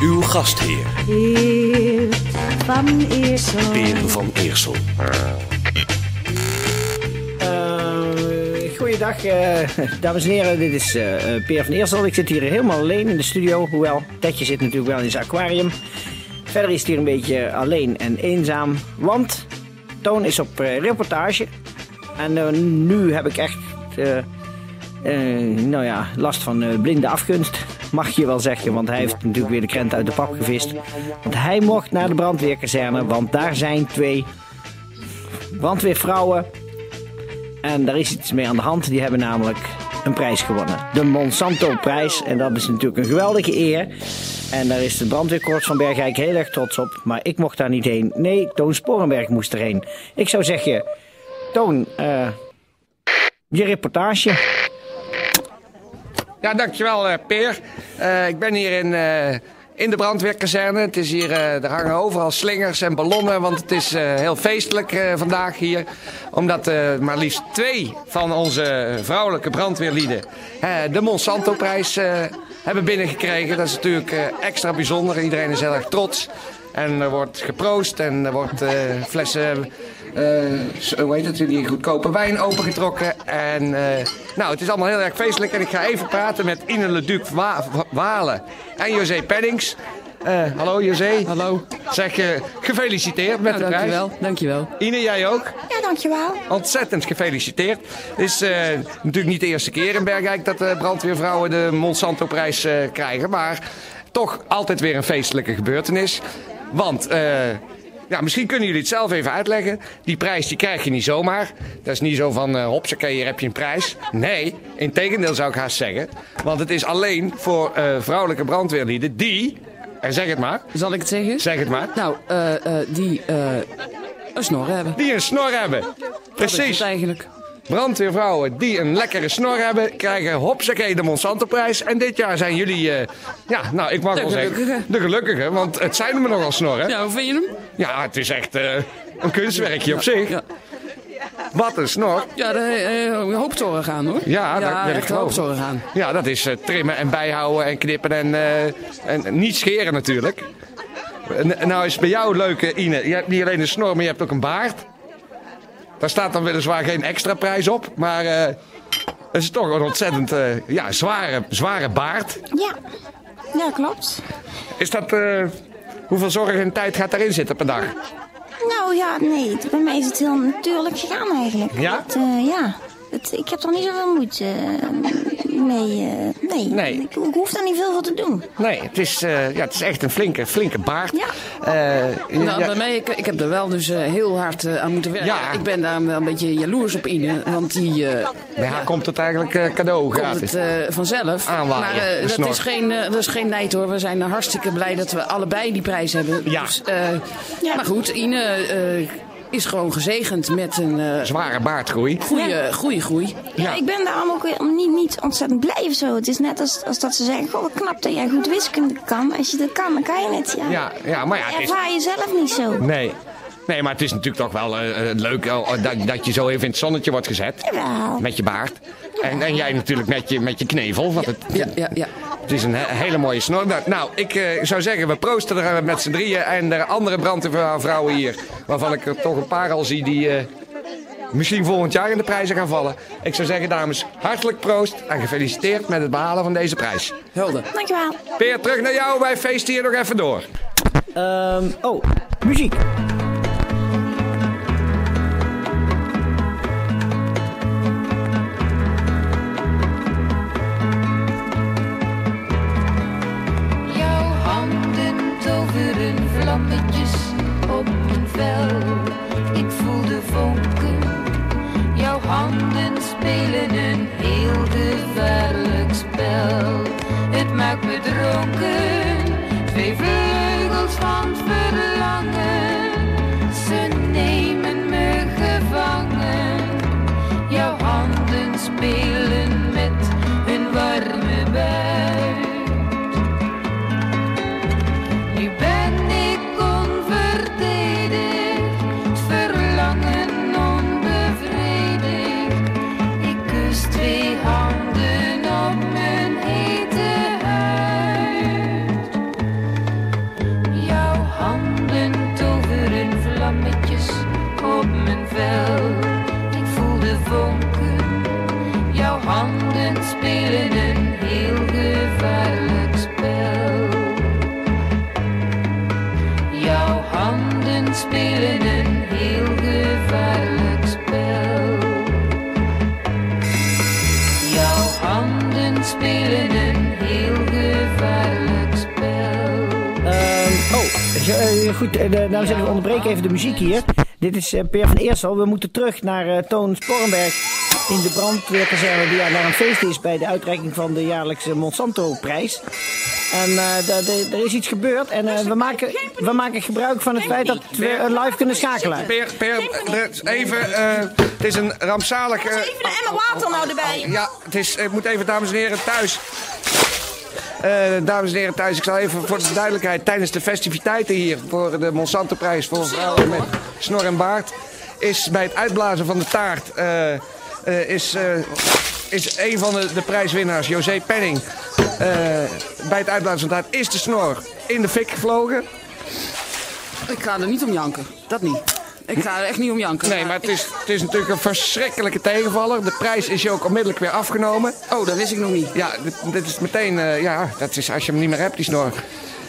Uw gastheer, Heer van Eersel. Peer van Eersel. Goeiedag, eh, dames en heren. Dit is eh, Peer van Eersel. Ik zit hier helemaal alleen in de studio. Hoewel, Tetje zit natuurlijk wel in zijn aquarium. Verder is het hier een beetje alleen en eenzaam. Want Toon is op reportage. En nu heb ik echt nou ja, last van blinde afgunst. Mag je wel zeggen, want hij heeft natuurlijk weer de krent uit de pap gevist. Want hij mocht naar de brandweerkazerne, want daar zijn twee brandweervrouwen en daar is iets mee aan de hand. Die hebben namelijk een prijs gewonnen. De Monsanto-prijs. En dat is natuurlijk een geweldige eer. En daar is de brandweerkorps van Bergijk heel erg trots op. Maar ik mocht daar niet heen. Nee, Toon Sporenberg moest erheen. Ik zou zeggen, Toon, eh, je reportage. Ja, dankjewel eh, Peer. Eh, ik ben hier in, eh, in de brandweerkazerne. Het is hier, er hangen overal slingers en ballonnen, want het is heel feestelijk vandaag hier. Omdat maar liefst twee van onze vrouwelijke brandweerlieden de Monsanto-prijs hebben binnengekregen. Dat is natuurlijk extra bijzonder. Iedereen is heel erg trots. En er wordt geproost en er wordt eh, flessen, eh, s- hoe heet het, die goedkope wijn opengetrokken. En eh, nou, het is allemaal heel erg feestelijk. En ik ga even praten met Ine Leduc Wa Wa- Walen en José Pennings. Eh, hallo José. Hallo. Zeg, eh, gefeliciteerd met Nou, de prijs. dankjewel, dankjewel. Ine, jij ook? Ja, dankjewel. Ontzettend gefeliciteerd. Het is eh, natuurlijk niet de eerste keer in Bergijk dat de brandweervrouwen de Monsanto-prijs eh, krijgen. Maar toch altijd weer een feestelijke gebeurtenis. Want, eh, ja, misschien kunnen jullie het zelf even uitleggen. Die prijs die krijg je niet zomaar. Dat is niet zo van, uh, hopsakee, hier heb je een prijs. Nee, in tegendeel zou ik haast zeggen. Want het is alleen voor eh, vrouwelijke brandweerlieden die... En zeg het maar. Zal ik het zeggen? Zeg het maar. Nou, eh, eh, die eh, een snor hebben. Die een snor hebben. Dat is Precies. het eigenlijk. Brandweervrouwen die een lekkere snor hebben, krijgen hopsakee de Monsanto-prijs. En dit jaar zijn jullie, eh, ja, nou, ik mag De wel zeggen, gelukkige. de gelukkige. Want het zijn er me nogal snorren. Ja, Ja, hoe vind je hem? het is echt eh, een kunstwerkje op zich. Ja, Wat een snor. ja de eh, hooptoren gaan hoor. Ja, dat wil ik echt geloven. hooptoren gaan. Ja, dat is eh, trimmen en bijhouden en knippen en, en niet scheren natuurlijk. Nou is bij jou leuk, Ine. Je hebt niet alleen een snor, maar je hebt ook een baard. Daar staat dan weliswaar geen extra prijs op. Maar eh, het is toch een ontzettend eh, ja, zware, zware baard. Ja. Ja, klopt. Is dat... eh, hoeveel zorg en tijd gaat daarin zitten per dag? Nou ja, nee. Bij mij is het heel natuurlijk gegaan eigenlijk. Ja? Ja. Het, ik heb er niet zoveel moeite eh, mee. nee. Nee. Ik, ik hoef daar niet veel voor te doen. Nee, het is, eh, ja, het is echt een flinke, flinke baard. Ja. Eh, Nou, ja, bij mij, ik, ik heb er wel dus heel hard aan moeten werken. Ja. Ik ben daar wel een beetje jaloers op Ine. Want die eh, bij haar komt het eigenlijk eh, cadeau komt gratis. het eh, vanzelf. Aanwaaien, maar dat, snor. is geen, dat is geen nijd hoor. We zijn hartstikke blij dat we allebei die prijs hebben. Ja. Dus, eh, Ja. Maar goed, Ine eh, is gewoon gezegend met een eh Zware baardgroei. goede, goede groei. Ja. ik ben daarom ook weer niet, niet ontzettend blij of zo. Het is net als, als dat ze zeggen, goh, wat knap dat jij goed wiskunde kan. Als je dat kan, dan kan je het. Ja. Ja, ja, maar ja, het is... Ervaar je zelf niet zo. Nee. Nee, maar het is natuurlijk toch wel eh, eh, leuk eh, dat, dat je zo even in het zonnetje wordt gezet. Jawel. Met je baard. En, en jij natuurlijk met je, met je knevel. Want het, Ja, ja, ja. Het is een he- hele mooie snor. Nou, Nou, ik eh, zou zeggen, we proosten er eh, met z'n drieën. En de andere brandweervrouwen hier. Waarvan ik er toch een paar al zie die eh, misschien volgend jaar in de prijzen gaan vallen. Ik zou zeggen, dames, hartelijk proost. En gefeliciteerd met het behalen van deze prijs. Helder. Dankjewel. Peer, terug naar jou. Wij feesten hier nog even door. Ehm, oh, muziek. Op mijn spelen een heel gevaarlijk spel. Uh, oh, eh, goed, eh, nou zeg ik onderbreek even de muziek hier. Dit is eh, Peer van Eersel. We moeten terug naar eh, Toon Sporenberg in de brandweerkazerne die daar een feest is bij de uitreiking van de jaarlijkse Monsanto-prijs. En eh, er is iets gebeurd en eh, we, maken, we maken gebruik van het feit dat we live kunnen schakelen. Peer, Peer, er- even, eh, het is een rampzalig... Even een emmer water nou erbij. Ja, het is, ik moet even, dames en heren, thuis. Eh, dames en heren thuis, ik zal even voor de duidelijkheid tijdens de festiviteiten hier voor de Monsanto-prijs voor vrouwen met snor en baard is bij het uitblazen van de taart eh, eh, is, is een van de, de prijswinnaars, José Penning, bij het uitblazen van de taart is de snor in de fik gevlogen. Ik ga er niet om janken. Dat niet. Ik ga er echt niet om janken. Nee, maar het is, het is natuurlijk een verschrikkelijke tegenvaller. De prijs is je ook onmiddellijk weer afgenomen. Oh, dat wist ik nog niet. Ja, dit, dit is meteen, eh, ja, dat is als je hem niet meer hebt, die snor.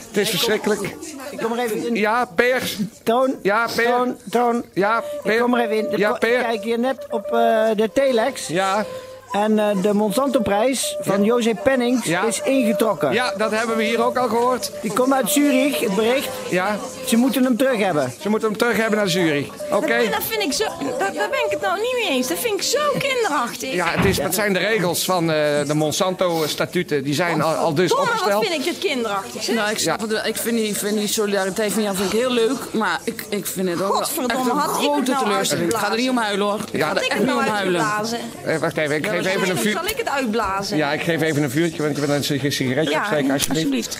Het is verschrikkelijk. Ik kom er even in. Ja, Peer. Toon, Ja, Peer. Toon, Toon. Ja, Peer. Ik kom er even in. Ja, Peer. Ik kijk hier net op eh, de telex. Ja, En eh, de Monsanto-prijs van José Pennings Ja. is ingetrokken. ja, dat hebben we hier ook al gehoord. Die komt uit Zurich, het bericht. Ja, Ze moeten hem terug hebben. ze moeten hem terug hebben naar Zurich. Oké? Dat, dat vind ik zo. dat- Daar ben ik het nou niet mee eens. Dat vind ik zo kinderachtig. Ja, het, is, het zijn de regels van eh, de Monsanto-statuten. Die zijn al, al dus Domme, wat opgesteld. vind ik dit kinderachtig. zeg. Nou, ik, snap het ik vind, die, vind die solidariteit van jou vind ik heel leuk, maar ik, ik vind het ook echt Godverdomme, een had ik het grote nou teleurstelling. Ik ga er niet om huilen hoor. Ik Ja. ga er echt het niet nou om huilen. uitblazen? Eh, wacht even, ik geef even een vuur. Zal ik het uitblazen? Ja, ik geef even een vuurtje, want je wil een sig- sigaretje Ja, opsteken, alsjeblieft.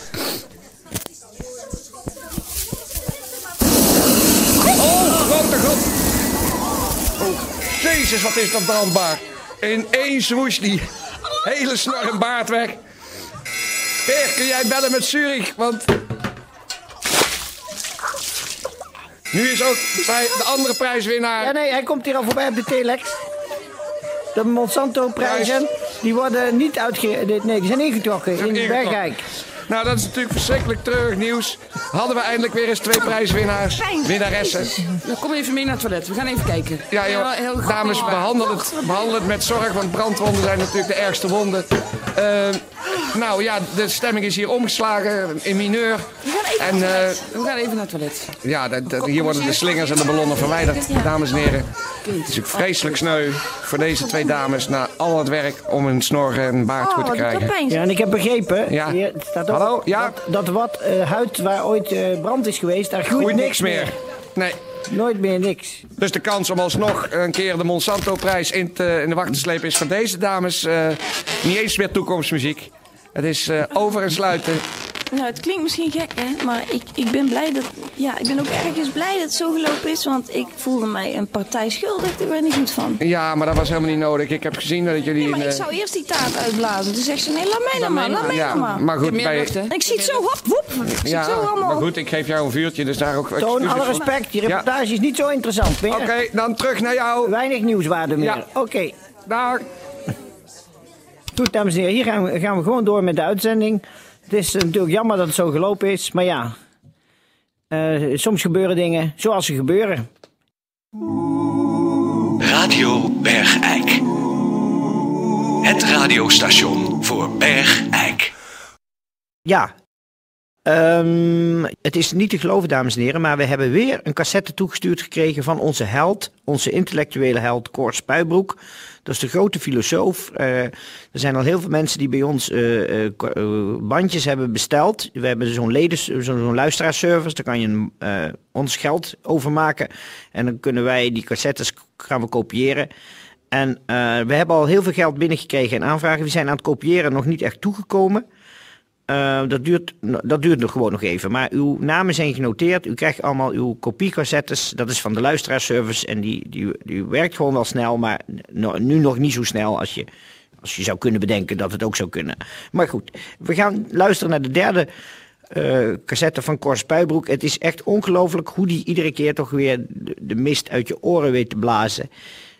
Oh, grote god. Oh, jezus, wat is dat brandbaar. In één swoes die hele snor en baard weg. Peer, kun jij bellen met Zurich? Want... Nu is ook de andere prijswinnaar... Ja, nee, hij komt hier al voorbij op de telex. De Monsanto-prijzen, die worden niet uitge... Nee, die zijn ingetrokken in. Bergijk. Nou, dat is natuurlijk verschrikkelijk treurig nieuws. Hadden we eindelijk weer eens twee prijswinnaars, winnaressen. Nou, kom even mee naar het toilet. We gaan even kijken. Ja, joh, heel dames, behandel het, behandel het met zorg, want brandwonden zijn natuurlijk de ergste wonden. Eh, nou ja, de stemming is hier omgeslagen in mineur. En eh, We gaan even naar het toilet. ja, dat, dat- hier worden de slingers en de ballonnen verwijderd, dames en heren. Het is ook vreselijk sneu voor deze twee dames na al het werk om een snor en baard Oh, goed te dat krijgen. Ja, en ik heb begrepen, Ja. hier het staat ook, Hallo, ja. dat, dat wat eh, huid waar ooit eh, brand is geweest, daar groeit Groeit niks, meer. Nee. Nooit meer niks. Dus de kans om alsnog een keer de Monsanto-prijs in, te- in de wacht te slepen is voor deze dames eh, niet eens meer toekomstmuziek. Het is over en sluiten. Nou, het klinkt misschien gek, hè, maar ik, ik ben blij dat. Ja, ik ben ook ergens blij dat het zo gelopen is, want ik voelde mij een partij schuldig. Daar ben ik niet goed van. Ja, maar dat was helemaal niet nodig. Ik heb gezien dat jullie... Nee, maar in, ik eh, zou eerst die taart uitblazen. Toen zegt ze: nee, laat mij nou maar, laat mij ja, nou maar. maar goed, bij, lucht, ik zie het zo, hop, woep. Ik zie het zo allemaal. maar goed, ik geef jou een vuurtje, dus daar ook Toon, excuses alle respect, die Ja. reportage is niet zo interessant meer. Oké, dan terug naar jou. Weinig nieuwswaarde meer. Ja. Oké, Dag. goed dames en heren, hier gaan we, gaan we gewoon door met de uitzending. Het is natuurlijk jammer dat het zo gelopen is, maar ja. eh, soms gebeuren dingen zoals ze gebeuren. Radio Bergijk. Het radiostation voor Bergijk. Ja. Ehm, het is niet te geloven, dames en heren, maar we hebben weer een cassette toegestuurd gekregen van onze held, onze intellectuele held Cor Spuibroek. Dat is de grote filosoof. Eh, er zijn al heel veel mensen die bij ons eh, eh, bandjes hebben besteld. We hebben zo'n leden, zo- zo'n luisteraarservice, daar kan je ons geld overmaken. En dan kunnen wij die cassettes gaan we kopiëren. En we hebben al heel veel geld binnengekregen en aanvragen. We zijn aan het kopiëren nog niet echt toegekomen. Eh, dat, duurt, dat duurt nog gewoon nog even. Maar uw namen zijn genoteerd. U krijgt allemaal uw kopiecassettes. Dat is van de luisteraarservice. En die, die, die werkt gewoon wel snel. Maar nu nog niet zo snel als je, als je zou kunnen bedenken dat het ook zou kunnen. Maar goed, we gaan luisteren naar de derde eh, cassette van Cor Spuibroek. Het is echt ongelooflijk hoe die iedere keer toch weer de, de mist uit je oren weet te blazen.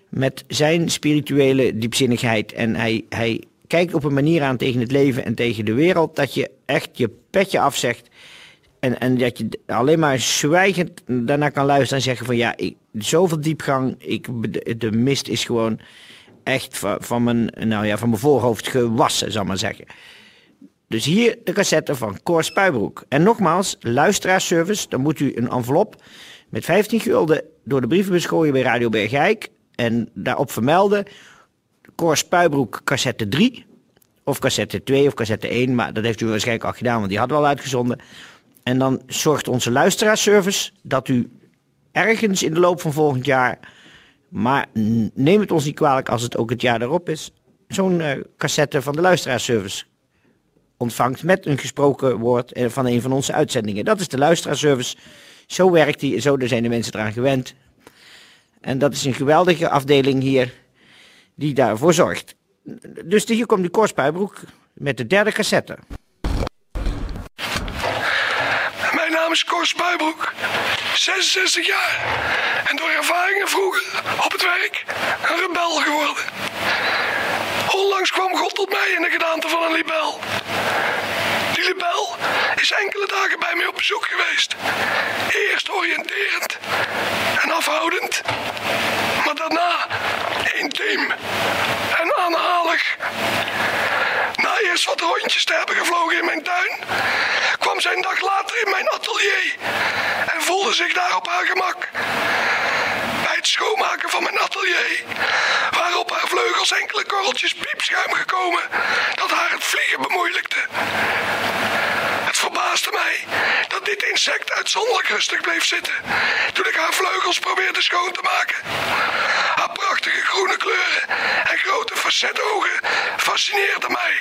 Met zijn spirituele diepzinnigheid. En hij, hij kijkt op een manier aan tegen het leven en tegen de wereld. dat je echt je petje afzegt. En, en dat je alleen maar zwijgend daarna kan luisteren en zeggen van ja, ik, zoveel diepgang. Ik, de, mist is gewoon echt van, van, mijn, nou ja, van mijn voorhoofd gewassen, zal maar zeggen. Dus hier de cassette van Cor Spuibroek. En nogmaals, luisteraarsservice, dan moet u een envelop met 15 gulden door de brievenbus gooien bij Radio Bergijk. En daarop vermelden Cor Spuibroek cassette 3. Of cassette 2 of cassette 1, maar dat heeft u waarschijnlijk al gedaan, want die hadden we al uitgezonden. En dan zorgt onze luisteraarsservice dat u ergens in de loop van volgend jaar, maar neem het ons niet kwalijk als het ook het jaar daarop is, zo'n eh, cassette van de luisteraarsservice ontvangt met een gesproken woord eh, van een van onze uitzendingen. Dat is de luisteraarsservice. Zo werkt die, zo zijn de mensen eraan gewend. En dat is een geweldige afdeling hier die daarvoor zorgt. Dus hier komt de Korspuibroek met de derde cassette. Mijn naam is Spuibroek, 66 jaar. En door ervaringen vroeger op het werk een rebel geworden. Onlangs kwam God tot mij in de gedaante van een libel. Enkele dagen bij mij op bezoek geweest. Eerst oriënterend en afhoudend, maar daarna intiem en aanhalig. Na eerst wat rondjes te hebben gevlogen in mijn tuin, kwam zij een dag later in mijn atelier en voelde zich daar op haar gemak. Bij het schoonmaken van mijn atelier waren op haar vleugels enkele korreltjes piepschuim gekomen dat haar het vliegen bemoeilijkte. Verbaasde mij dat dit insect uitzonderlijk rustig bleef zitten toen ik haar vleugels probeerde schoon te maken. Haar prachtige groene kleuren en grote facetogen fascineerden mij.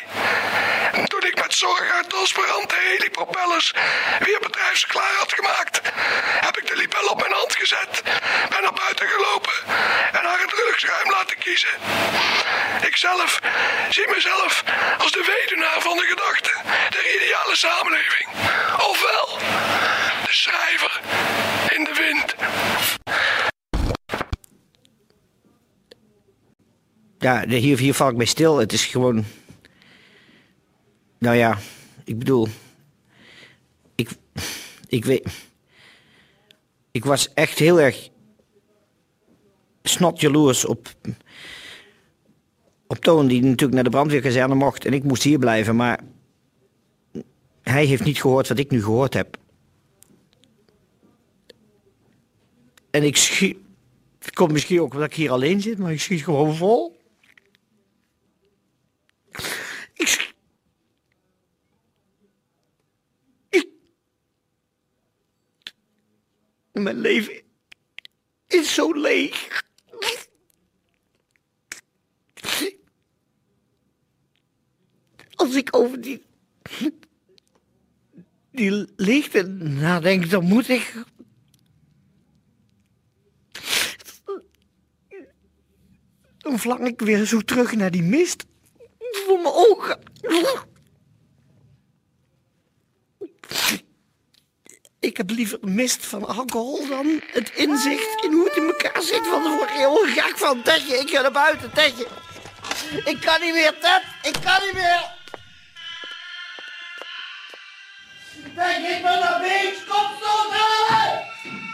En toen ik met zorg haar transparante helipropellers weer bedrijfsklaar had gemaakt, heb ik de libel op mijn hand gezet, ben naar buiten gelopen en haar het rugschuim laten kiezen. Ikzelf zie mezelf als de weduwnaar van de gedachte ideale samenleving. Ofwel, de schrijver in de wind. Ja, hier, hier val ik bij stil. Het is gewoon. Nou ja, ik bedoel. Ik, ik weet. Ik was echt heel erg. snot jaloers op. op Toon, die natuurlijk naar de brandweerkazerne mocht. En ik moest hier blijven, maar. Hij heeft niet gehoord wat ik nu gehoord heb. En ik schiet. Het komt misschien ook omdat ik hier alleen zit, maar ik schiet gewoon vol. Ik, sch- ik, mijn leven is zo leeg. Als ik over die, die leegte nadenk, dan moet ik Dan vlang ik weer zo terug naar die mist voor mijn ogen. Ik heb liever mist van alcohol dan het inzicht in hoe het in elkaar zit. Want dan word heel gek van. Tetje, ik ga naar buiten, Tetje. Ik kan niet meer, Ted. Ik kan niet meer. Thank you for the beach, come so down!